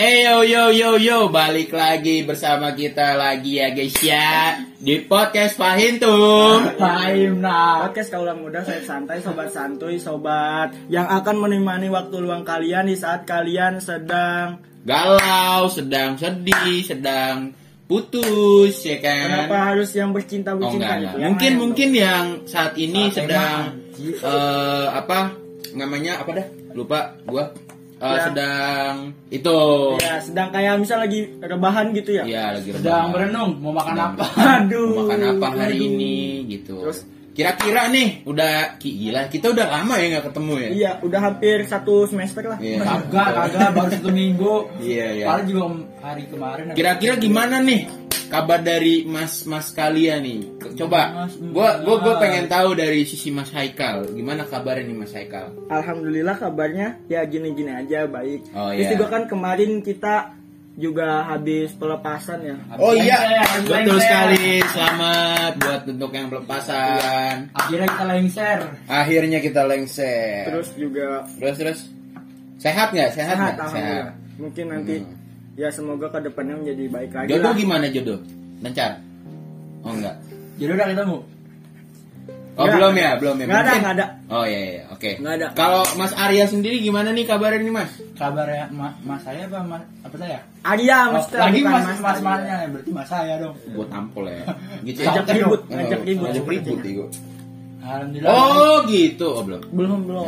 Eh yo yo yo yo balik lagi bersama kita lagi ya guys ya di podcast Pahintum. Fahim nah. Podcast kaulah muda saya santai sobat santuy sobat yang akan menemani waktu luang kalian di saat kalian sedang Galau, sedang sedih, sedang putus ya kan. kenapa harus yang bercinta Oh bercinta enggak, gitu enggak. Yang Mungkin mungkin yang saat ini Saat sedang eh apa namanya apa dah? Lupa gua. Eh, Ya. sedang itu. ya sedang kayak misal lagi rebahan gitu ya Iya, lagi Sedang rebahan. berenung mau makan Sedang apa? aduh Mau makan apa hari aduh. ini gitu. Terus- kira-kira nih udah gila kita udah lama ya nggak ketemu ya. iya udah hampir satu semester lah Iya. Kagak, kagak baru satu minggu. Iya, iya. Paling juga hari kemarin. Kira-kira gimana nih kabar dari mas-mas kalian nih? Coba, Mas, gua gua gua mas. pengen tahu dari sisi Mas Haikal, gimana kabarnya nih Mas Haikal? alhamdulillah kabarnya ya gini-gini aja baik Oh, terus iya. juga kan kemarin kita juga habis pelepasan ya Oh iya, betul sekali. Selamat buat untuk yang pelepasan. Akhirnya kita lengser. Akhirnya kita lengser. terus juga terus terus. Sehat nggak? Sehat sehat nggak? alhamdulillah mungkin nanti ya semoga ke depannya menjadi baik lagi Jodoh lah. gimana jodoh? Lancar? Oh enggak. Jadi udah ketemu. Oh Nggak. belum ya, belum ya. Nggak ada, nggak ada. Oh iya iya, oke. Nggak ada. Kalau Mas Arya sendiri gimana nih kabarnya nih Mas? Kabarnya ma mas saya apa mas apa saya? Arya Oh, maksudnya lagi mas Mas mas Arya. masnya berarti mas saya dong. Buat tampol ya. Gitu Ngajak ribut, ngajak ribut. Ngajak ribut Igo. Alhamdulillah. Oh gitu, oh belum. Belum belum.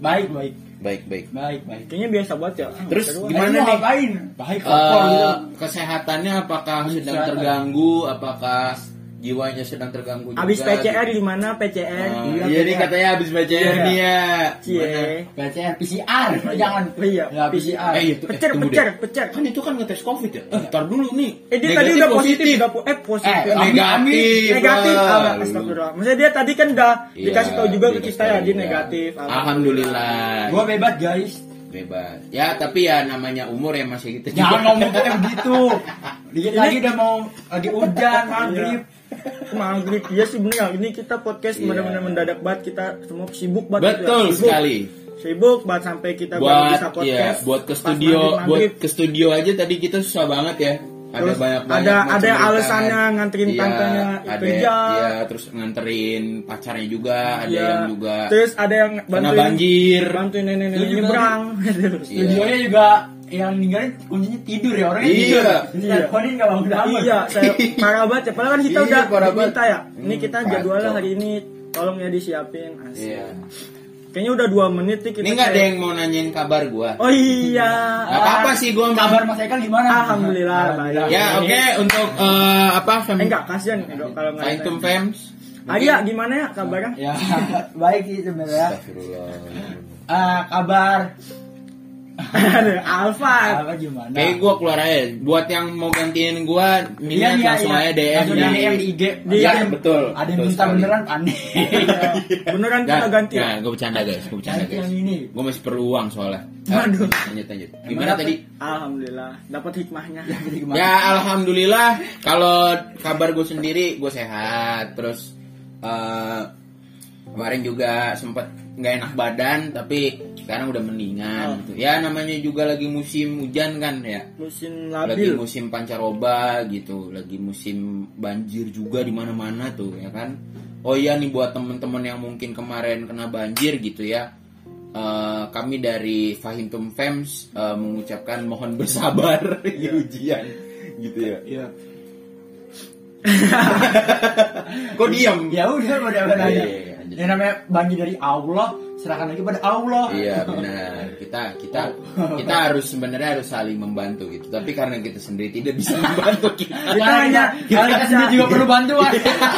Baik baik Baik baik. baik baik. Kayaknya biasa banget ya. Terus Terus gimana nih? ngapain? Baik gitu. kesehatannya apakah sedang terganggu? Apakah jiwanya sedang terganggu juga? Abis PCR di mana PCR? Oh, Iya, iya nih PCR. katanya abis PCR Iya. nih ya. Cie. PCR PCR jangan. Iya. Ya PCR. Eh, iya, tuh, eh, Pecer, pecer, deh. pecer. Kan itu kan ngetes covid ya? Eh, ntar dulu nih. Eh dia tadi Negatif, udah positif, udah po- eh positif. Eh, negatif. negatif. Ah, astagfirullah. Maksudnya dia tadi kan udah Iya, dikasih tahu juga ke kita ya dia negatif. Alhamdulillah. Gua bebas guys. bebas. Ya tapi ya namanya umur ya masih gitu. Jangan ngomong kayak begitu. Dikit lagi udah mau lagi hujan maghrib. Maghrib iya sih bener ya. Ini kita podcast Iya. benar-benar mendadak banget kita semua sibuk banget. gitu ya. Betul Sibuk. sekali. Sibuk banget sampai kita baru Buat bisa ya, podcast. buat ke studio, maghrib-maghrib. buat ke studio aja tadi kita susah banget ya. Ada Terus banyak banyak ada- ada yang alasannya nganterin Iya, tantenya ada kerja. Iya, terus nganterin pacarnya juga, ada Iya. yang juga Terus ada yang bantuin banjir. bantuin nenek-nenek Lu juga- nyebrang. Iya. Studionya juga yang ninggalin kuncinya tidur ya orangnya Iya. tidur. Iya. Teleponin gak bangun bangun. iya, saya parah banget ya. Padahal kan kita Iya, udah minta ya. Ini Hmm, kita jadwalnya kacau. hari ini tolong ya disiapin. Asik. Iya. Kayaknya udah dua menit nih kita. Ini nggak ada yang mau nanyain kabar gua. Oh iya. Gak apa-apa sih gua Kabar Mas Eka gimana? Alhamdulillah, baik. Ya oke untuk eh, apa fam Eh enggak kasihan Edo, kalau nggak Faintum ada. Fams. Arya gimana ya kabarnya? Ya, baik sih sebenarnya. Astagfirullah. Ah, kabar Alfa. apa gimana? Kayak gua keluar aja. Buat yang mau gantiin gua, Iya, minat iya, langsung iya. aja DM Langsung DM di IG. Di- Iya, Ada- betul. Ada yang minta beneran aneh. Beneran kita ganti. nggak, gue bercanda guys, gue bercanda Ganti guys. yang ini. Gue masih perlu uang soalnya. Waduh. Lanjut lanjut. Gimana tadi? Alhamdulillah dapat hikmahnya. Ya alhamdulillah kalau kabar gue sendiri gue sehat terus eh, kemarin juga sempet nggak enak badan tapi sekarang udah mendingan Oh. gitu. Ya namanya juga lagi musim hujan kan ya. Musim Lagi labil. musim pancaroba gitu, lagi musim banjir juga di mana-mana tuh ya kan. Oh iya nih buat temen-temen yang mungkin kemarin kena banjir gitu ya. Eh, kami dari Fahintum Fems eh, mengucapkan mohon bersabar di ujian gitu ya. Iya. Kok diam? Ya udah udah udah Iya, iya, iya, lanjut. Yang namanya banjir dari Allah, serahkan lagi pada Allah. Iya benar. Kita kita kita harus sebenarnya harus saling membantu gitu. Tapi karena kita sendiri tidak bisa membantu kita. Kita hanya kita, karena kita sendiri juga perlu bantuan.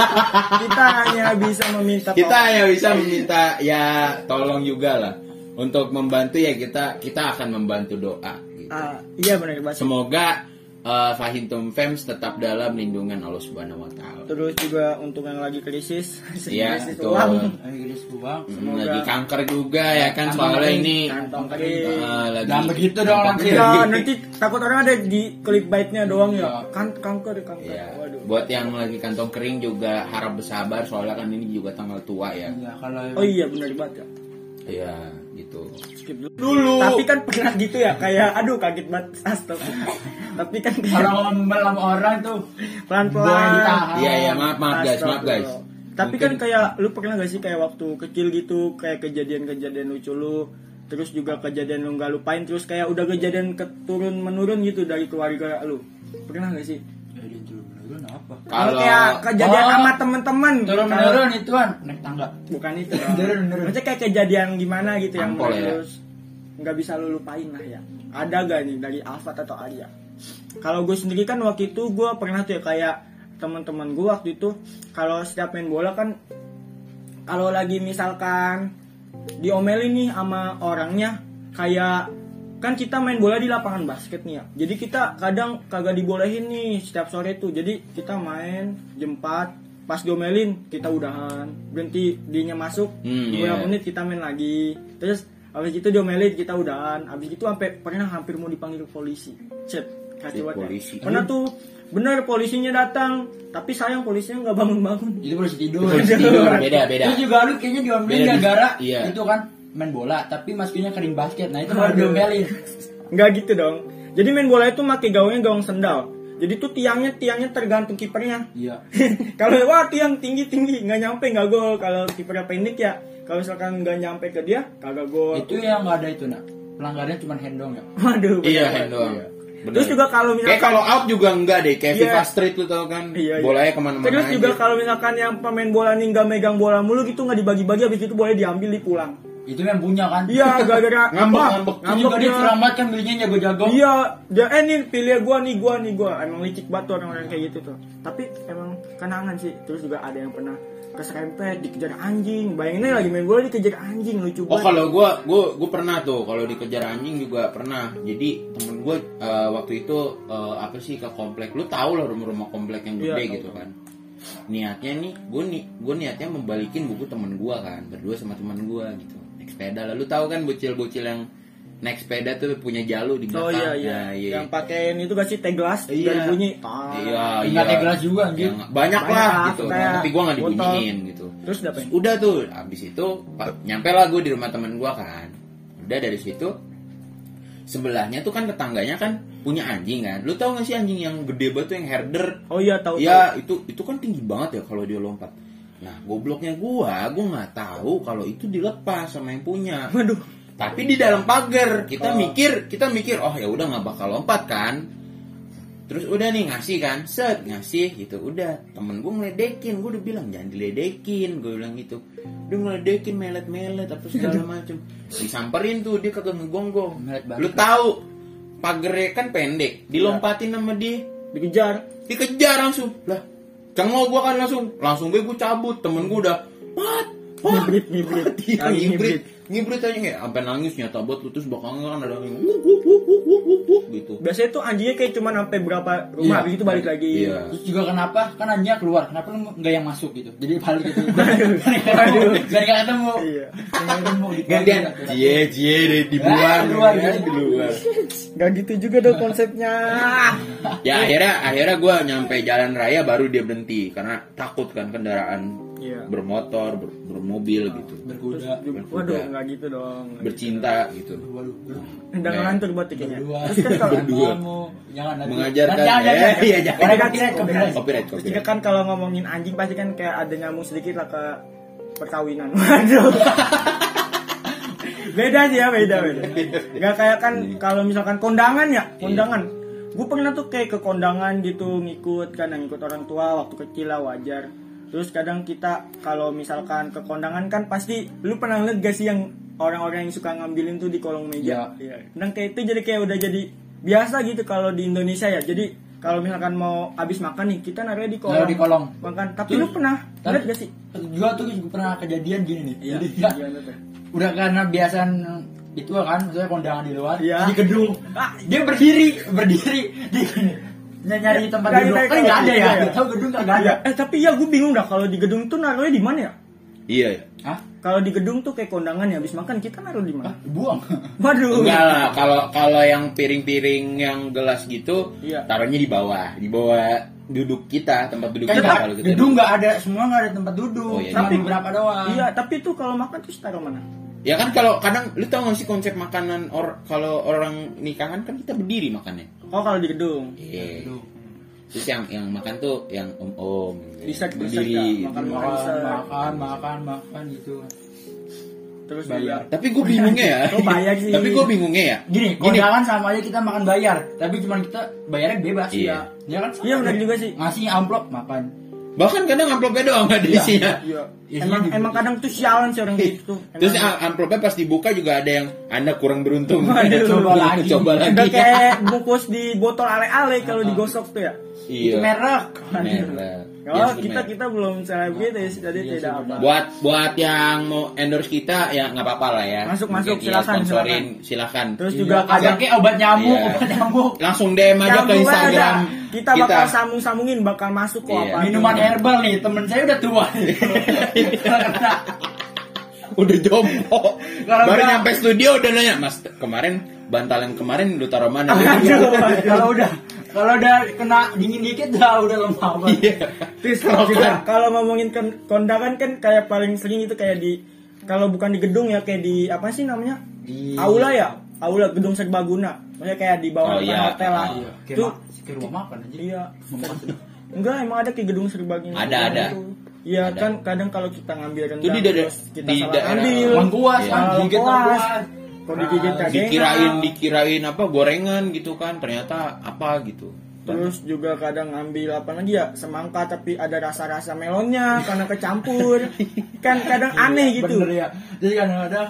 kita hanya bisa meminta kita hanya bisa meminta ya tolong juga lah untuk membantu ya kita kita akan membantu doa gitu. Ah, iya benar semoga uh, Fahintum Fems tetap dalam lindungan Allah Subhanahu Wa Taala Terus juga untuk yang lagi krisis, Iya, krisis betul. uang. Ayo guys, buang. Hmm, Semoga- lagi kanker juga ya kan Kantong soalnya kering, ini Kantong kering. uh, lagi Jangan begitu dong, nanti. Ya, nanti takut orang ada di clickbaitnya doang ya. Iya. Kan kanker, kanker. Iya. Waduh. Buat yang lagi kantong kering juga harap bersabar soalnya kan ini juga tanggal tua ya. Ya kalau Oh iya benar banget ya. Iya, gitu. skip dulu. Tapi kan pernah gitu ya, kayak aduh kaget banget astaga. Tapi kan Kalau ngomel sama orang tuh pelan-pelan. Boleh ditahan. Iya, iya, maaf, maaf guys, maaf guys. Tapi Mungkin- kan kayak lu pernah gak sih kayak waktu kecil gitu kayak kejadian-kejadian lucu lu terus juga kejadian lu nggak lupain terus kayak udah kejadian keturun menurun gitu dari keluarga lu pernah gak sih kalau kayak kejadian Oh, sama temen-temen Turun Kalau- menurun itu kan? Naik tangga. bukan itu. Dong. Menurun, maksudnya kayak kejadian gimana gitu yang Ampol ya. terus nggak bisa lu lupain lah ya. Ada gak nih dari Alfat atau Arya kalau gue sendiri kan waktu itu gue pernah tuh ya kayak teman-teman gue waktu itu kalau setiap main bola kan kalau lagi misalkan diomelin nih sama orangnya kayak kan kita main bola di lapangan basket nih ya jadi kita kadang kagak dibolehin nih setiap sore tuh jadi kita main jam 4 pas diomelin kita udahan berhenti dinya masuk Hmm, beberapa iya. menit kita main lagi terus habis itu diomelin kita udahan habis itu sampai pernah hampir mau dipanggil polisi cet kacau banget ya. Polisi. pernah tuh bener polisinya datang tapi sayang polisinya nggak bangun-bangun Itu polisi tidur. Tidur, beda, beda. Itu juga lu kayaknya diomelin Beda di- gara-gara iya. itu kan main bola tapi masukinnya kering basket. Nah, itu baru diomelin. nggak gitu dong jadi main bola itu pakai gaungnya gaung sendal jadi tuh tiangnya tiangnya tergantung kipernya Iya. kalau wah tiang tinggi tinggi nggak nyampe nggak gol kalau kipernya pendek ya kalau misalkan nggak nyampe ke dia kagak gol Itu yang nggak ada itu, Nak. Pelanggarannya cuma handong ya. waduh Iya, hand doang. Bener. terus juga kalau Kayak misalkan kalau out juga enggak deh, kayak Iya. FIFA Street lu tau kan, Iya, iya. bolanya ke mana-mana terus juga kalau misalkan yang pemain bola nih nggak megang bola mulu gitu nggak dibagi-bagi habis itu boleh diambil dipulang Itu yang punya kan. iya gara-gara Ngambek, Wah, ngambek. Juga dia curang banget kan belinya jago-jago. Iya, dia eh nih pilih gua nih gua nih gua emang licik tuh orang-orang kayak gitu tuh. Tapi emang kenangan sih. Terus juga ada yang pernah keserempet dikejar anjing. Bayangin aja lagi main bola dikejar anjing lucu Oh banget. kalau gua gua gua pernah tuh kalau dikejar anjing juga pernah. Jadi temen gua eh, waktu itu eh, apa sih ke komplek. Lu tahu lah rumah-rumah komplek yang Iya, gede tahu, gitu kan. Niatnya nih gua nih gua niatnya membalikin buku temen gua kan berdua sama temen gua gitu. Naik sepeda lah. Lu tahu kan bocil-bocil yang naik sepeda tuh punya jalu di Oh belakang. iya iya. Nah, iya. Yang pakein itu gak sih teh gelas Iya. dari bunyi. Ah. Iya, Tinggal teh gelas juga, anjir. Yang banyak, Banyak, lah gitu. kayak Tapi gua nggak botol. dibunyiin gitu. Terus udah? Udah tuh, habis itu nyampe lah gue di rumah temen gua kan. Udah dari situ sebelahnya tuh kan tetangganya kan punya anjing kan. Lu tau gak sih anjing yang gede banget tuh yang herder? Oh iya tahu. Ya itu itu kan tinggi banget ya kalau dia lompat. Nah gobloknya gua, gua nggak tahu kalau itu dilepas sama yang punya. Waduh. Tapi di dalam pagar kita Oh. mikir, kita mikir, oh ya udah nggak bakal lompat kan. Terus udah nih ngasih kan, set ngasih gitu. Udah temen gue ngeledekin, gue udah bilang jangan diledekin, gue bilang gitu. Dia ngeledekin melet-melet apa segala macem. Disamperin tuh dia kagak ngegonggong. Lu tahu pagernya kan pendek, dilompatin sama dia, Dikejar. dikejar langsung. Lah, cengol gua kan langsung, langsung gue gue cabut. Temen gue udah, what? Ngibrit, ngibrit. Iya, ngibrit. Ngibrit aja nggak, sampai nangis nyata banget lu terus belakangnya kan ada yang wuk wuk wuk wuk wuk wuk wuk gitu. Biasanya tuh anjingnya kayak cuma sampai berapa rumah Iya. habis itu balik lagi. Iya. Terus juga kenapa? Kan anjingnya keluar. Kenapa lu nggak yang masuk gitu? Jadi balik gitu. Gak nggak ketemu. Iya. Nggak ketemu. Gantian, cie cie deh di luar, di luar, ya, gitu. di luar. Gak gitu juga dong konsepnya. Ya akhirnya akhirnya gue nyampe jalan raya baru dia berhenti karena takut kan kendaraan Iya. bermotor, ber- bermobil gitu, Berkuda. Waduh, nggak gitu dong. Nggak gitu. bercinta gitu. Waduh. Udah ngelantur buat kayaknya. Berdua. Terus kan. Kamu jangan nanti. Mengajarkan, jangan. iya, jangan. Copyright, copyright. Copyright, kan kalau ngomongin anjing pasti kan kayak ada nyambung sedikit lah ke perkawinan. Waduh. beda sih ya, beda beda. Gak kayak kan kalau misalkan kondangan ya, kondangan. Gue pernah tuh kayak ke kondangan gitu ngikut kan, ngikut orang tua waktu kecil lah wajar. Terus kadang kita kalau misalkan ke kondangan kan pasti lu pernah lihat gak sih yang orang-orang yang suka ngambilin tuh di kolong meja. Iya. Nah kayak itu jadi kayak udah jadi biasa gitu kalau di Indonesia ya. Jadi kalau misalkan mau habis makan nih kita naruhnya di kolong. Naruh di kolong. Makan. Tapi Terus- lu pernah Tapi- lihat gak sih? Juga tuh juga pernah kejadian gini nih. Iya. Jadi ya, Gimana tuh? udah karena biasaan itu kan maksudnya kondangan di luar Iya. di gedung ah, dia berdiri berdiri di nyari tempat Kayak- duduk kan nggak ada ya iya, tahu gedung nggak ada Iya. Eh tapi ya gue bingung dah kalau di gedung tuh naruhnya di mana ya? Iya. ya. Hah? Kalau di gedung tuh kayak kondangan ya habis makan kita naruh di mana? Ah, buang Waduh. Enggak lah, kalau kalau yang piring-piring yang gelas gitu, Iya. taruhnya di bawah, di bawah duduk kita, tempat duduk kan kita kalau kita. gedung nggak ada semua nggak ada tempat duduk Oh, iya, cuma iya. beberapa doang Iya, tapi tuh kalau makan terus taruh mana? Ya kan kalau kadang lu tau gak sih konsep makanan or kalau orang nikahan kan kita berdiri makannya. Oh kalau di gedung. Iya. Terus yang yang makan tuh yang om-om Bisa- bisa berdiri. Makan- makan Makan. makan makan makan gitu Terus Bayar. juga Tapi gue bingungnya ya. Oh, bayar sih. Tapi gue bingungnya ya. gini Gini. kondangan sama aja kita makan bayar tapi cuman kita bayarnya bebas Iya. ya ya kan Iya benar juga sih. ngasih amplop makan Bahkan kadang amplopnya doang ada Iya. isinya. Iya. Isinya Emang juga. emang kadang tuh sialan sih orang gitu. Terus amplopnya pas dibuka juga ada yang Anda kurang beruntung. Waduh. coba lagi. Coba lagi. Udah kayak bungkus di botol ale-ale kalau digosok tuh ya. Iya. merek Merek. Oh, Yes, kita kita belum selebritis jadi Iya, tidak sih, apa. buat buat yang mau endorse kita ya nggak apa-apa lah ya. Masuk, masuk, Mungkin ya, silakan, sponsorin silakan. Terus Iya, juga ada kadang kayak obat nyamuk Iya. obat nyamuk Langsung DM aja ke Instagram ada. Kita bakal sambung-sambungin bakal masuk kok Iya. apa. minuman herbal nih temen saya udah tua udah jompo. Baru nyampe studio udah nanya, "Mas, kemarin bantal yang kemarin lu taruh mana?" Kalau udah kalau udah kena dingin dikit dah udah lemah banget Iya. Terus juga kalau ngomongin kon- kondangan kan kayak paling sering itu kayak di kalau bukan di gedung ya kayak di apa sih namanya? Di- Aula ya? Aula gedung serbaguna. Maksudnya kayak di Oh, bawah depan iya. hotel lah. Iya. kayak, Itu kayak rumah makan aja iya. Enggak, emang ada kayak gedung serbaguna. Ada, ada. Itu. Iya kan kadang kalau kita ngambil rendang Itu di daerah- terus kita di salah daerah ambil. Lengkuas Iya. kan Kalau digigit Ah. Dikirain dikirain apa gorengan gitu kan, ternyata apa gitu. Terus juga kadang ngambil apa lagi ya semangka tapi ada rasa-rasa melonnya karena kecampur. kan kadang aneh gitu. bener ya jadi kadang-kadang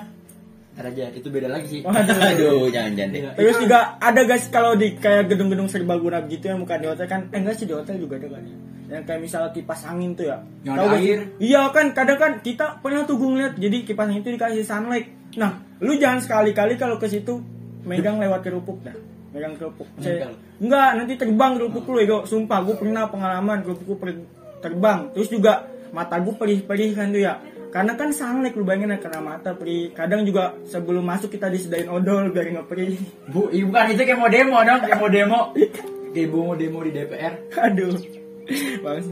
Ntar aja, itu beda lagi sih Waduh. Aduh, jangan-jangan deh. Iya. Terus juga ada guys kalau di kayak gedung-gedung serbaguna gitu yang bukan di hotel kan, eh enggak sih di hotel juga ada kan ya. Yang kayak misalnya kipas angin tuh ya. Yang ada air. Iya kan, kadang kan kita pernah tuh gue ngeliat jadi kipas angin itu dikasih sunlight. Nah, lu jangan sekali-kali kalau ke situ megang lewat kerupuk dah. Megang kerupuk. Saya, enggak, nanti terbang kerupuk lu ya, Sumpah, gue pernah pengalaman kerupuk gue terbang. Terus juga mata gue perih-perih kan tuh ya. Karena kan sunlight lu bayangin ya, kena mata perih. Kadang juga sebelum masuk kita disediain odol biar nggak perih. Bu, iya bukan itu kayak mau demo dong, kayak mau demo. Kayak ibu mau demo di DPR. Aduh. Bagus.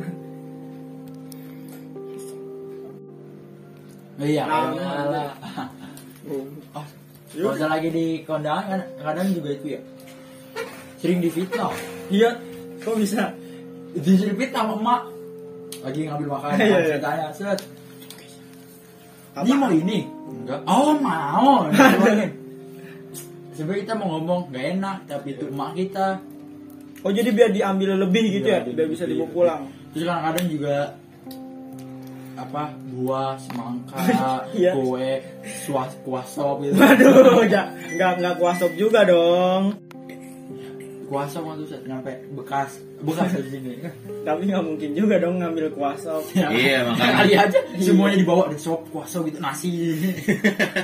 Oh, iya, Nah, Oh. Kalau lagi di kondangan kan kadang juga itu ya. Sering difitnah. Iya, kok bisa? Disuruh fitnah sama emak. Lagi ngambil makanan, Iya, iya. ceritanya, set. Ini mau ini? Enggak. Oh, mau. Sebenarnya kita mau ngomong gak enak, tapi itu emak kita. Oh jadi biar diambil lebih gitu ya, Iya, biar bisa dibawa pulang. Terus kadang-kadang juga apa buah semangka Iya. kue suas kuah sop gitu Waduh, ya, nggak nggak kuasop juga dong. kuah sop tuh set nyampe bekas bekas di sini Tapi nggak mungkin juga dong ngambil kuasop. Iya, makanya. kali aja semuanya dibawa di sop kuah sop gitu nasi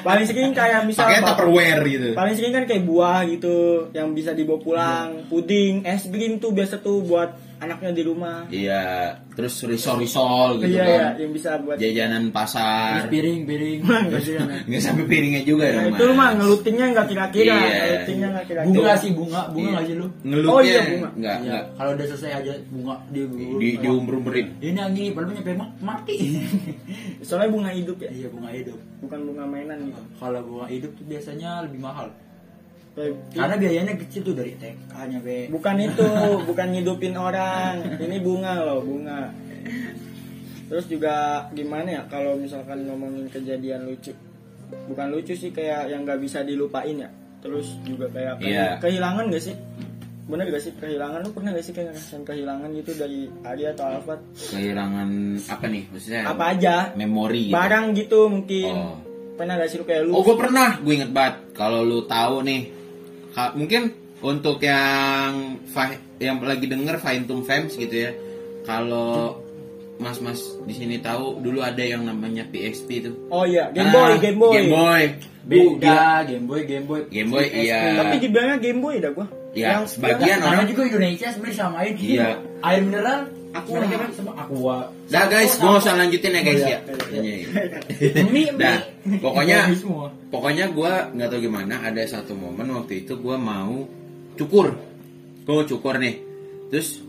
Paling sering kayak misal Pakai tupperware gitu. paling sering kan kayak buah gitu yang bisa dibawa pulang, puding, es krim tuh biasa tuh buat anaknya di rumah. Iya, terus risol-risol gitu iya, iya, kan. yang bisa buat. Jajanan pasar. terus piring piring Nggak sih, kan? Nggak sampai piringnya juga Nah, dong. itu mah ngelutingnya nggak kira-kira, Iya. ngelutingnya nggak kira-kira. bunga sih bunga bunga Iya. nggak sih lu Ngelutnya Oh, iya, bunga. Enggak, Iya, enggak. kalau udah selesai aja bunga di Di diumber-umberin. ini lagi padahal nyampe ma- mati Soalnya bunga hidup ya, iya bunga hidup bukan bunga mainan gitu. kalau bunga hidup tuh biasanya lebih mahal karena biayanya kecil tuh dari TK nyampe Bukan itu, bukan ngidupin orang. Ini bunga loh, bunga. Terus juga gimana ya kalau misalkan ngomongin kejadian lucu. Bukan lucu sih kayak yang nggak bisa dilupain ya. Terus juga kayak Iya. kehilangan gak sih? Bener gak sih kehilangan? Lu pernah gak sih kayak ngerasain kehilangan gitu dari Arya atau Alfat? Kehilangan apa nih? Maksudnya Apa aja? memori gitu. Barang gitu mungkin. Oh. Pernah gak sih lu kayak lu? Oh, gue pernah. Gue inget banget. Kalau lu tahu nih, mungkin untuk yang yang lagi denger Faintum Fans gitu ya. Kalau mas-mas di sini tahu dulu ada yang namanya PSP itu. Oh iya, Game Boy, Ah, Game Boy. Game Boy. Beda Game Boy Game Boy Game Boy, iya. Tapi dibilangnya Game Boy dah gua. Ya, sebagian Nama orang juga Indonesia sebenarnya samain Iya. air mineral mereka kan sama aqua Dah guys, gue usah lanjutin ya guys Oh, ya. mie Dah, pokoknya pokoknya gue nggak tahu gimana ada satu momen waktu itu gue mau cukur gue mau cukur nih terus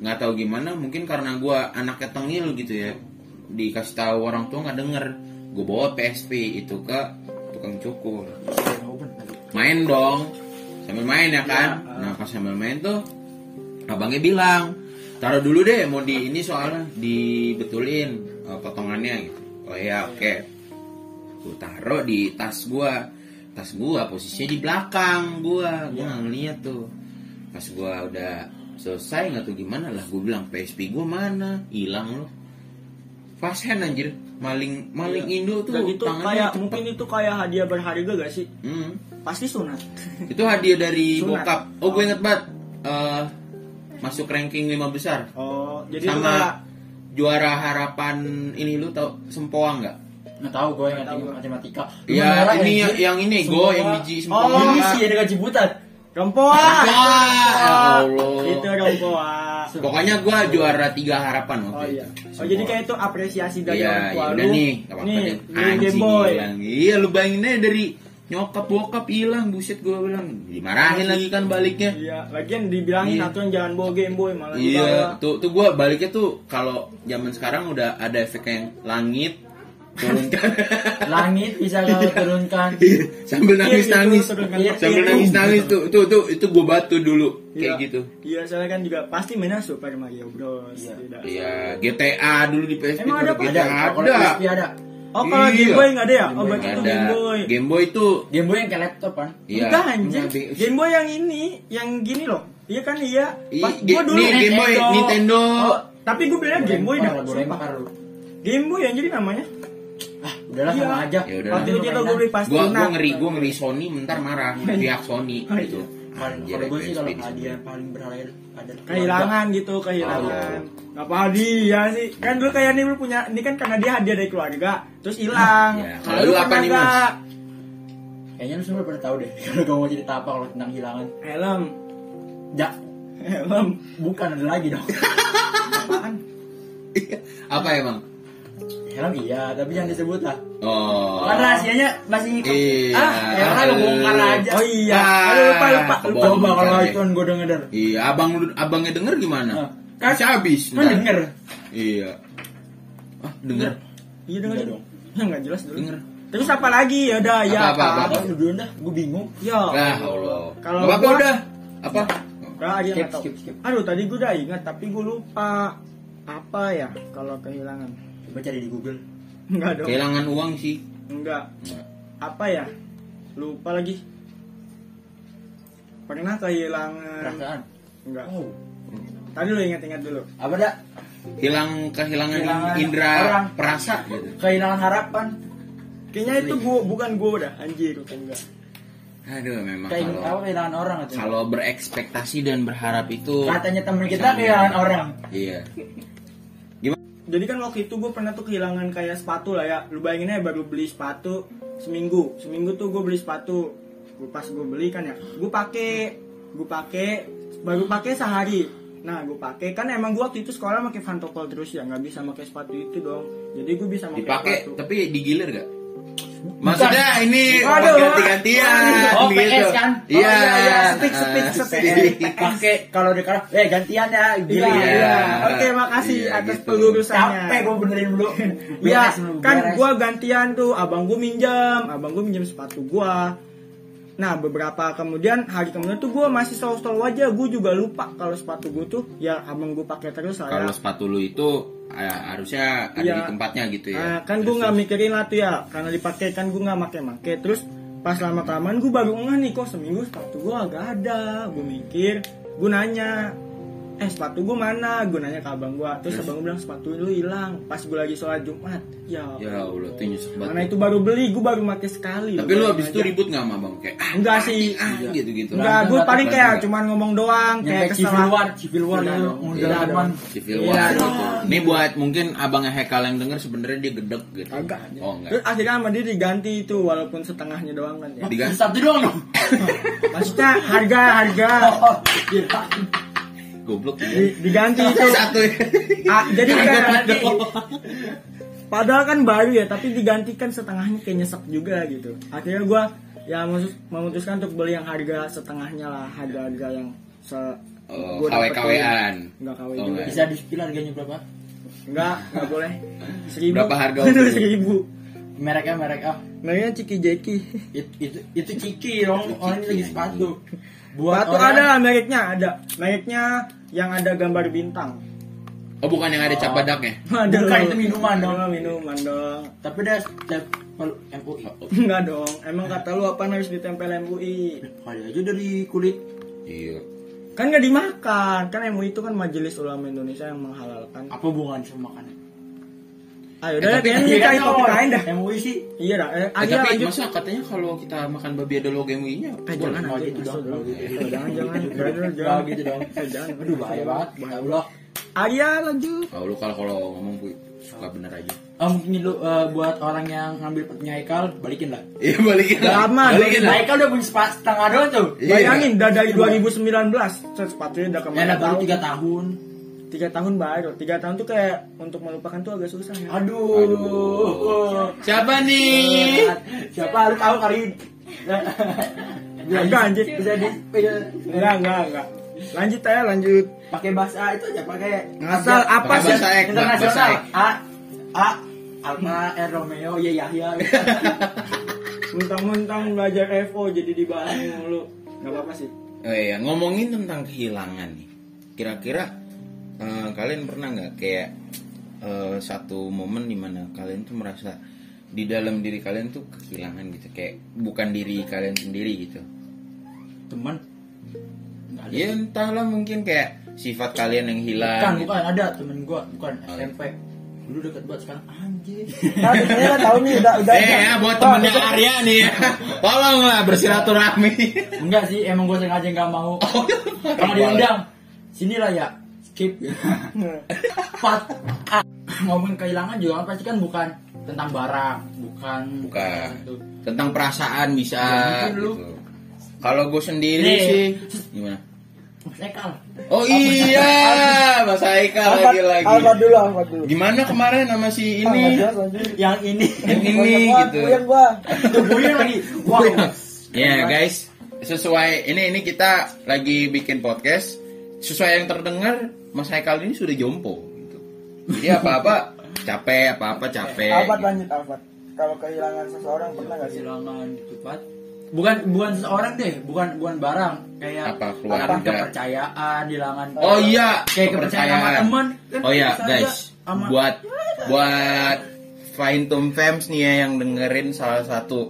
nggak tahu gimana mungkin karena gue anaknya tengil gitu ya. Dikasih tahu orang tua nggak denger. Gue bawa PSP itu ke tukang cukur. Main dong. Sambil main ya kan? Iya. nah pas sambil main tuh abangnya bilang taruh dulu deh mau di ini soalnya dibetulin eh, potongannya gitu. Oh ya oke. Gue taruh di tas gua. Tas gua posisinya di belakang gua. Gua nggak ngeliat tuh. Pas gua udah selesai nggak tahu gimana lah gue bilang PSP gua mana hilang loh fast hand anjir maling maling Indo tuh Dan itu tangannya kayak cepet. mungkin itu kayak hadiah berharga gak sih? Hmm. Pasti sunat. Itu hadiah dari Sunat. bokap. Oh, gue inget banget. Eh, masuk ranking 5 besar. Oh, jadi Sama juara harapan ini lu tau Sempoa nggak? Nggak tahu gue yang matematika. Iya, Gimana, ini yang, yang ini go yang biji Sempoa. Oh, ini sih ada gaji butat. Rompoa. Ya Allah. Itu Rompoa. Pokoknya gue juara tiga harapan Oh waktu iya. itu. Oh jadi kayak itu apresiasi dari Iya, orang ya tua udah lu. nih, gak apa-apa nih, Game Anjing Boy. hilang. Iya, lu bayangin aja dari nyokap bokap hilang, buset gue bilang. Dimarahin lagi kan baliknya. Iya, lagian dibilangin Iya. aturan jangan bawa Game Boy malah Iya, dibawa. tuh tuh gue baliknya tuh kalau zaman sekarang udah ada efek yang langit turunkan Langit bisa kau turunkan. sambil nangis nangis Iya. Iya, sambil iya. nangis nangis tuh tuh tuh itu gue batu dulu kayak Iya. gitu Iya, soalnya kan juga pasti mainnya Super Mario Bros. Iya. Iya GTA dulu di PSP Emang ada, Pak? Ada, ada ada. Oh, kalau Iya. Game Boy nggak ada ya? Game Oh, berarti itu Game Boy. Game Boy itu Game Boy yang kayak laptop kan? iya Enggak anjir. Game Boy yang ini, yang gini loh. Iya kan iya. Pas gua dulu nih, Game Boy, Nintendo. Oh, tapi gue belinya Game Boy dah. Game Boy yang jadi namanya. Ah, udahlah Iya. sama aja. Ya udah. Waktu itu kita gue beli pas gua gua lunak. ngeri gua ngeri Sony bentar marah. Pihak Sony Oh, iya. gitu. Paling Anjir, kalau gue sih kalau hadiah paling berharga adalah kehilangan gitu kehilangan. Nggak apa hadiah sih. Kan dulu kayak nih lu punya ini kan karena dia hadiah dari keluarga terus hilang. Ya, kalau lu apa nih, Mas? Kayaknya lu semua pernah tahu deh kalau kamu mau cerita apa kalau tentang hilangan. helm. Ja, helm. Bukan ada lagi dong. apaan? Apa emang Helm iya, tapi jangan disebut lah. oh Kan rahasianya masih Iya. ah, ya kan lu bongkar aja. oh iya Ah, Aduh, lupa lupa lupa. Coba kalau itu gue denger. Iya, abang lu abangnya denger gimana? Ah. Kan habis. Kan denger. Iya. Ah, denger. iya denger Udah dong ya nggak jelas dulu Denger. terus apa lagi ya udah ya Apa, apa, Apa lu dulu dah, gue bingung. ya Ya Allah. Kalau apa gua- udah? Apa? Nggak, aja Skip, skip, skip. aduh tadi gue udah ingat tapi gue lupa apa ya kalau kehilangan Coba cari di Google. enggak dong Kehilangan uang sih. enggak Nggak. apa ya lupa lagi pernah kehilangan Perasaan. enggak Oh, tadi lu ingat-ingat dulu apa dah? Hilang kehilangan Kehilangan indera orang. perasa gitu. Kehilangan harapan. kayaknya itu gua bukan gua udah anjir bukan enggak Aduh, memang Kayak kalau apa kehilangan orang atau? kalau berekspektasi dan berharap itu Katanya temen kita kehilangan orang. Iya. Jadi kan waktu itu gue pernah tuh kehilangan kayak sepatu lah ya. Lu bayangin aja baru beli sepatu seminggu. Seminggu tuh gue beli sepatu. Gue pas gue beli kan ya gue pakai gue pakai baru pakai sehari. Nah gue pakai kan emang gue waktu itu sekolah pakai pantopel terus ya nggak bisa pakai sepatu itu dong. Jadi gue bisa pakai Dipakai sepatu. tapi digilir gak? Maksudnya ini Waduh. ganti-gantian Oh, gitu. PS kan? Iya. Oh, iya, iya. Stick, Ah, stick, stick. stick. Pakai kalau di kalah, eh gantian ya, Iya, gila. Iya. iya. Oke, makasih Iya, atas gitu. pelurusannya. Capek gue benerin dulu. Iya, kan gua gantian tuh, abang gua minjem, abang gua minjem sepatu gua. Nah, beberapa kemudian hari kemudian tuh gua masih selalu-selalu aja, gua juga lupa kalau sepatu gua tuh ya abang gua pakai terus lah ya. Kalau sepatu lu itu eh, harusnya ada Iya. di tempatnya gitu ya. Nah, kan gue nggak mikirin lah tuh ya, karena dipakai kan gue nggak make-make. Terus pas lama kelamaan gue baru ngeh nih kok seminggu sepatu gue agak ada. Gue mikir, gue nanya, eh sepatu gue mana? Gue nanya ke abang gue. Terus abang gue bilang sepatu lu hilang. Pas gue lagi sholat Jumat. Ya, Ya Allah, tuh nyesek banget. mana itu baru beli, gue baru pakai sekali. Tapi lu abis itu Aja. ribut gak sama bang? Kayak ah, Enggak sih. ah, gitu-gitu. Enggak, Berantem, gue paling berantem. kayak cuman ngomong doang, kayak civil war, civil war Iya Iya aman. Civil Iya, war dong. gitu. Ini buat mungkin abangnya Hekal yang denger sebenarnya dia gedek gitu. Kagak. Oh enggak. Terus akhirnya sama dia diganti itu walaupun setengahnya doang kan ya. Diganti. Satu doang dong. Maksudnya harga harga Oh, gila. Goblok ya. Di- diganti itu. Satu. Ah, jadi kan Ganti. padahal kan baru ya, tapi digantikan setengahnya kayak nyesek juga gitu. Akhirnya gua ya memutus- memutuskan untuk beli yang harga setengahnya lah, harga-harga yang se Oh, dapetin. KW-KW-an. Enggak KW Oh, juga. enggak. Bisa di spill harganya berapa? Enggak, enggak boleh. Seribu. Berapa harga seribu. Mereknya merek ah. Namanya Ciki Jeki. Itu itu, itu ciki dong. Orang ini lagi sepatu. Buat Batu orang ada mereknya, ada. Mereknya yang ada gambar bintang. Oh bukan yang ada cap badaknya. Ada Bukan, itu minuman dong. Oh, minuman dong. Tapi dia setiap pel- MUI. Enggak dong. Emang kata lu apa harus ditempel MUI? Kali aja dari kulit. Iya. Kan nggak dimakan. Kan MUI itu kan Majelis Ulama Indonesia yang menghalalkan. Apa hubungan sama makanan? Ayo Eh, udah, tapi- kayaknya Iya cari kan, topik lain dah. MUI sih. Iya dah. Eh, Eh, tapi lanjut. masa katanya kalau kita makan babi ada logo MUI-nya? Eh, jangan anjing, gitu dong, dong. gitu. Eh, Jangan jangan. Jangan jangan. gitu dong. Eh, Jangan. Aduh bahaya banget. Ya Allah. Arya lanjut. Oh, lu kalau kalau ngomong gue suka bener aja. Ah, mungkin lu eh, buat orang yang ngambil punya Haikal balikin lah. Iya balikin Udah lama, Balikin lah. Haikal udah punya setengah doang tuh. Iya. Bayangin udah dari 2019 Set sepatunya udah Ya ke mana udah baru tahu. tiga tahun. Tiga tahun baru Tiga tahun tuh kayak Untuk melupakan tuh agak susah ya. Aduh. Siapa nih? Siapa? Lu tahu kali. Ini? Enggak anjir. Bisa di bisa Enggak enggak enggak. Lanjut aja lanjut. Pakai bahasa itu aja pakai Ngasal apa sih? Internasional. A A Alfa R Romeo ya Yahya. Mentang-mentang belajar FO jadi dibahas mulu. Gak apa-apa sih. Oh iya, ngomongin tentang kehilangan nih. Kira-kira eh, kalian pernah nggak kayak eh, satu momen di mana kalian tuh merasa di dalam diri kalian tuh kehilangan gitu, kayak bukan diri kalian sendiri gitu. Teman. Ya entahlah mungkin kayak sifat kalian yang hilang. Bukan, gitu. bukan ada temen gua, bukan Oh, SMP. Dulu deket banget sekarang anjir. Nah biasanya kan tahu nih udah udah Eh ya buat temennya Arya nih. Tolonglah bersilaturahmi. Enggak sih, emang gua sengaja nggak mau. Oh, Kalau diundang, sinilah ya. Skip. Pat. Ah, Ngomongin kehilangan juga pasti kan bukan tentang barang, bukan Bukan. tuh. Tentang perasaan bisa Ya, gitu. Kalau gue sendiri Nih. sih gimana? Mas Ekal. Oh iya, Mas Haikal Alfa lagi-lagi. Alfa dulu Alfa dulu Gimana kemarin sama si ini? Yang ini. Yang ini gitu. gua Tungguin lagi. Wow. Ya guys, sesuai ini ini kita lagi bikin podcast. Sesuai yang terdengar, Mas Haikal ini sudah jompo. Gitu. Jadi apa-apa capek, apa-apa capek. Alfa gitu. lanjut Alfa Kalau kehilangan seseorang pernah gak sih? kehilangan gitu Pat. Bukan bukan seseorang deh, bukan bukan barang. Kayak Apa, keluarga? kepercayaan, kehilangan Oh iya, kayak kepercayaan sama teman. Kan Oh iya, guys. sama- Buat buat Fine Tom Fams nih ya yang dengerin salah satu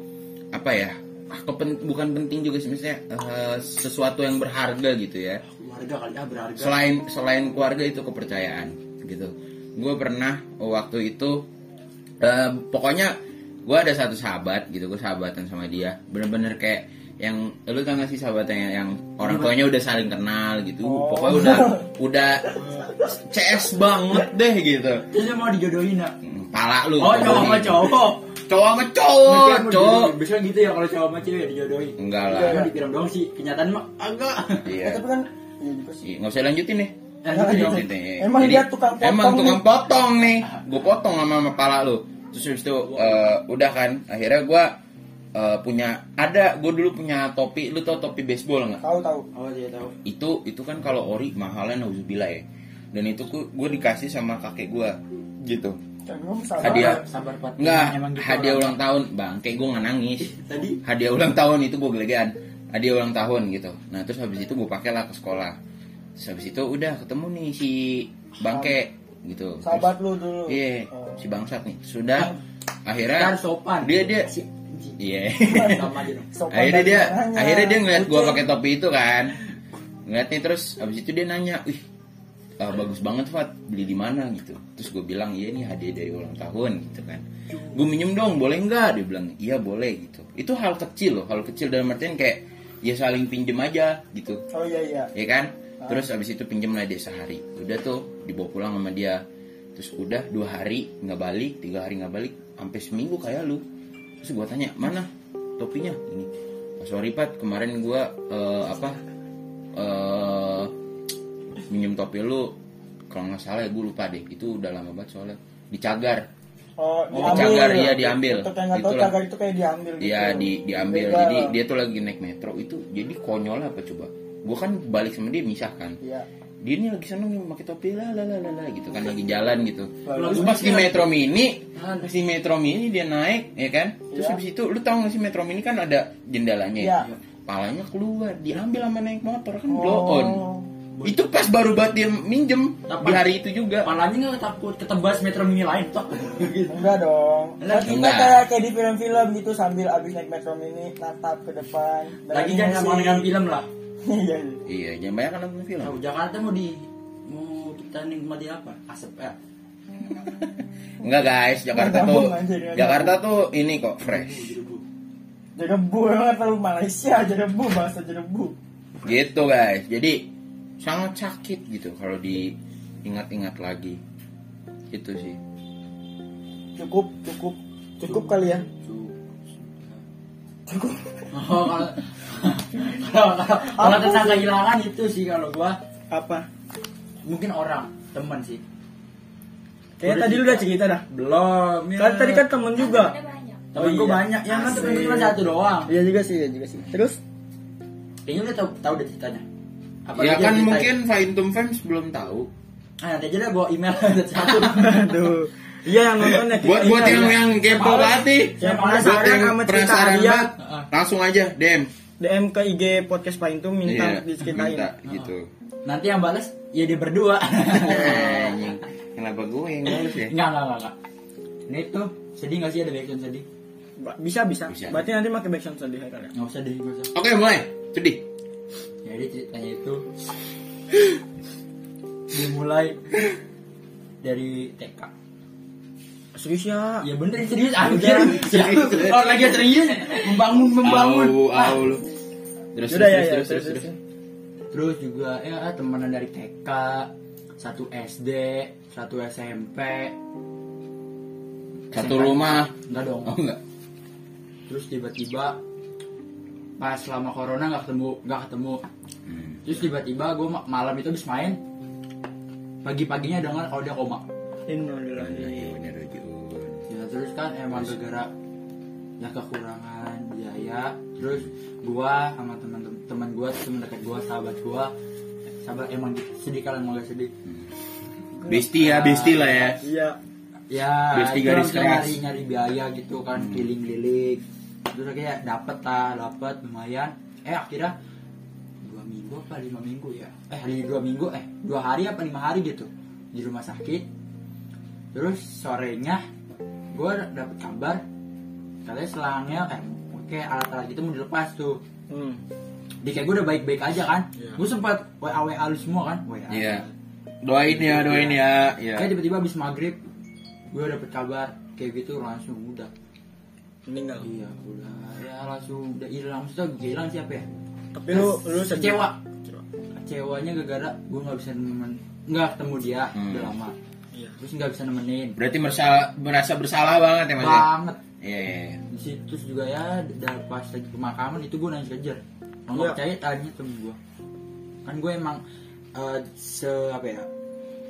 apa ya? ah, kepen- bukan penting juga sih misalnya eh, sesuatu yang berharga gitu ya. Keluarga kali ah berharga. Selain selain keluarga itu kepercayaan gitu. Gue pernah waktu itu eh, pokoknya gue ada satu sahabat gitu, gue sahabatan sama dia. Bener-bener kayak yang lu tau gak sih sahabatnya yang, yang orang tuanya udah saling kenal gitu pokoknya udah udah CS banget deh gitu dia mau dijodohin ya? Pala lu Oh cowok sama cowok. cowok sama cowok cowok Biasanya gitu ya kalau cowok sama cewek dijodohin. enggak lah di film doang sih, kenyataan mah agak. iya Tapi kan Iya juga sih. Iya, nggak usah lanjutin nih. Gitu dong. Lanjutin nih. Emang dia tukang potong emang tukang nih. potong nih. Gue potong sama, sama pala lu. Terus habis itu eh, udah kan. Akhirnya gue eh, punya ada gue dulu punya topi. Lu tau topi baseball nggak? Tahu tahu. Oh dia tahu. itu itu kan kalau ori mahalnya nauzubillah ya. Dan itu gue dikasih sama kakek gue gitu. Kan sabar. Hadiah. Sabar Emang gitu hadiah orang. ulang tahun. Bang kayak gue nggak nangis. Tadi? Hadiah ulang tahun itu gue gelegean hadiah ulang tahun gitu nah terus habis itu gue pakai lah ke sekolah terus habis itu udah ketemu nih si bangke gitu Terus- Sahabat lu dulu Iya, Oh. si bangsat nih. Sudah kan akhirnya sopan. dia dia Si- iya. Sopan akhirnya dia caranya. akhirnya dia ngeliat gua Oke. pakai topi itu kan. Ngeliat nih terus abis itu dia nanya, "Wih, ah, bagus banget Fat, beli di mana gitu." Terus gue bilang, "Iya nih hadiah dari ulang tahun." gitu kan. Gue minjem dong, boleh nggak? Dia bilang, "Iya, boleh." gitu. Itu hal kecil loh, hal kecil dalam artian kayak ya saling pinjem aja gitu. Oh iya iya. Ya kan? Terus abis itu pinjem lah dia sehari. Udah tuh dibawa pulang sama dia. Terus udah dua hari nggak balik tiga hari nggak balik sampai seminggu kayak lu. Terus gua tanya mana topinya? Ini Pak sorry Pat. Kemarin gua eh, apa eh minjem topi lu. Kalau nggak salah ya gue lupa deh. Itu udah lama banget soalnya. Di cagar Oh, Oh, cagar, iya, diambil. Tahu Itulah. cagar itu kayak diambil gitu. Iya di diambil Begal. jadi dia tuh lagi naik metro itu jadi konyol apa coba gue kan balik sama dia misah kan Iya. dia ini lagi seneng nih pakai topi lah lah lah lah lah," gitu kan lagi jalan gitu Lalu terus pas di metro mini pas di metro mini dia naik ya kan terus Iya. habis itu lu tau gak sih metro mini kan ada jendelanya Iya. ya palanya keluar diambil sama naik motor kan Oh. blow on itu pas baru banget dia minjem Dapat. di hari itu juga Palanya nggak takut ketebas metro mini lain toh. Gitu. Enggak dong. Lah, Kan kita enggak. kayak kayak di film-film gitu sambil abis naik metro mini natap ke depan. Lagi jangan sama dengan film lah. Iya. iya. iya jangan banyak kan nonton film Tahu Jakarta mau di mau kita nikmati apa? Asap ya. enggak guys Jakarta Nggak tuh nggak Jakarta tuh ini kok fresh Jerebu banget lu Malaysia jerebu bahasa jerebu. gitu guys jadi sangat sakit gitu kalau diingat-ingat lagi itu sih Cukup, cukup, cukup kali ya. Cukup. Oh, kalau kalau kalau- kalau tentang kehilangan itu sih kalau gua Apa? mungkin orang teman sih. Kayaknya tadi lu udah cerita dah. Belum. Ya. Kan tadi kan temen juga. Temen Oh, gua iya. banyak. Yang kan temen Asik. cuma satu doang. Iya juga sih, iya juga sih. Terus Kayaknya udah tahu tahu deh ceritanya. Apa ya kan mungkin Faintum Fans belum tahu Ah, nanti aja deh gua email satu. aduh. Iya yang nonton ya. buat buat yang ya. yang kepo banget nih Yang buat penasaran yang sama cerita penasaran Arya. banget langsung aja DM DM ke IG podcast Pain tuh minta Iya, diceritain. minta gitu Nanti yang balas ya dia berdua. Kenapa gue yang ngurus ya Enggak, enggak, enggak, enggak. Ini tuh sedih gak sih ada background sedih? Bisa, bisa Bisa. Berarti nanti pakai backsound sedih ya kali ya. Enggak usah deh, enggak usah. oke mulai sedih Jadi ceritanya itu dimulai dari TK. Serius ya. Ya bener serius anjir. Serius. Oh lagi serius membangun membangun. Au, Ah, au lu. Terus Udah ya, terus ya. terus terus terus. Terus juga ya temenan dari TK, satu SD, satu SMP. Satu SMP. rumah. Enggak dong. Oh enggak. Terus tiba-tiba pas selama corona nggak ketemu nggak ketemu Hmm. terus tiba-tiba gue malam itu habis main pagi-paginya dengar kalau dia koma Innalillahi. Iya, ya terus kan emang gara ya kekurangan biaya terus gua sama teman-teman gua teman dekat gua sahabat gua sahabat emang sedih kalau emang gak sedih Besti ya, besti lah ya. Iya. ya Besti itu garis keras. nyari nyari biaya gitu kan Hmm. keliling-keliling terus kayak dapet lah dapet lumayan eh akhirnya minggu apa lima minggu ya eh hari dua minggu eh dua hari apa lima hari gitu di rumah sakit terus sorenya gue dapet kabar katanya selangnya eh oke alat-alat itu mau dilepas tuh Hmm. di kayak gue udah baik-baik aja kan Iya. gue sempat wa wa lu semua kan wa Iya. Doain ya, doain ya. Iya. kayak tiba-tiba habis maghrib gue dapet kabar kayak gitu langsung udah Meninggal. iya udah ya langsung udah hilang maksudnya gak hilang siapa ya Tapi lu lu sedih. kecewa kecewanya gara-gara gue nggak bisa nemen nggak ketemu dia Hmm. udah lama Iya. terus nggak bisa nemenin Berarti merasa merasa bersalah banget ya Mas. ya? banget Iya, iya. iya. di situ juga ya udah pas lagi pemakaman itu gue nangis kejar mau nggak percaya tanya temen gue kan gue emang eh, se apa ya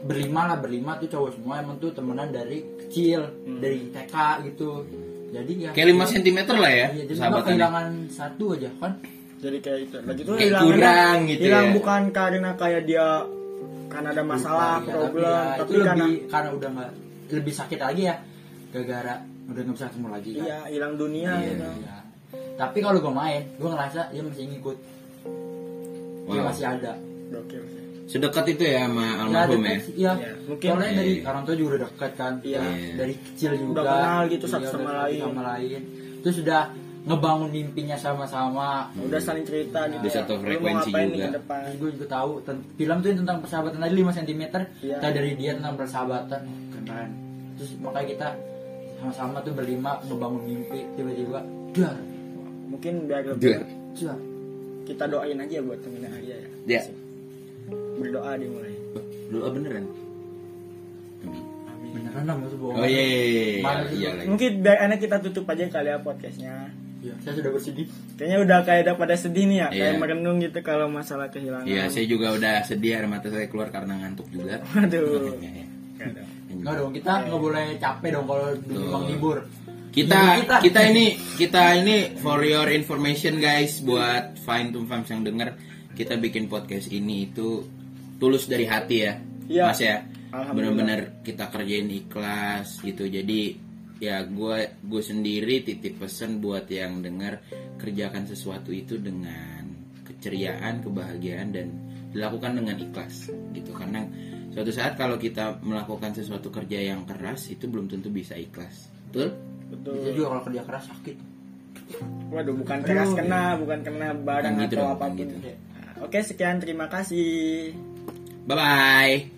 berlima lah berlima tuh cowok semua emang tuh temenan dari kecil Hmm. dari TK gitu jadi ya Kayak 5 cm lah ya Iya, jadi gue sahabatannya. kehilangan satu aja kan Jadi kayak itu. Lagi tuh Kayak hilangnya- kurang gitu Hilang ya. bukan karena kayak dia karena ada masalah, Iya, problem, ya, tapi, itu karena lebih karena udah nggak lebih sakit lagi ya gara-gara udah nggak bisa ketemu lagi kan iya hilang dunia Iya, gitu. Iya. tapi kalau gue main gue ngerasa dia masih ngikut dia Wow. masih ada sih. Sedekat itu ya sama Ya, almarhum ya. deket Iya. Iya, mungkin- Soalnya dari Iya. orang tua juga udah dekat kan. Iya. Dari kecil juga. Udah kenal gitu satu Iya, sama lain. sama lain. Terus sudah ngebangun mimpinya sama-sama. Udah saling cerita gitu. Udah satu frekuensi ngapain nih juga. ke depan? Terus gue juga tahu ten- film tuh tentang persahabatan tadi 5 cm. Iya. Tahu dari dia tentang persahabatan. Keren. Terus makanya kita sama-sama tuh berlima ngebangun mimpi tiba-tiba dar Mungkin biar lebih dar. kita doain aja buat temennya Arya ya. Ya. Berdoa dimulai. Doa beneran. beneran lah maksud bohong Oh iya iya iya. Iya, iya. Mungkin biar enak kita tutup aja kali ya podcastnya. Iya, saya sudah bersedih Kayaknya udah kayak udah pada sedih nih ya, kayak Iya. merenung gitu kalau masalah kehilangan. Iya, saya juga udah sedih air mata saya keluar karena ngantuk juga. Waduh. Iya, iya. Enggak dong, kita nggak boleh capek dong kalau bang libur. Kita Libur kita ini kita ini for your information guys buat Fine to Fams yang denger kita bikin podcast ini itu tulus dari hati ya Iya. mas ya benar-benar kita kerjain ikhlas gitu jadi ya gue gue sendiri titip pesan buat yang dengar kerjakan sesuatu itu dengan keceriaan kebahagiaan dan dilakukan dengan ikhlas gitu. Karena suatu saat kalau kita melakukan sesuatu kerja yang keras itu belum tentu bisa ikhlas. Betul? Itu betul juga kalau kerja keras sakit. waduh bukan keras Aduh, kena bukan kena barang Bukan gitu atau dong, apa pun gitu. Oke sekian terima kasih. Bye bye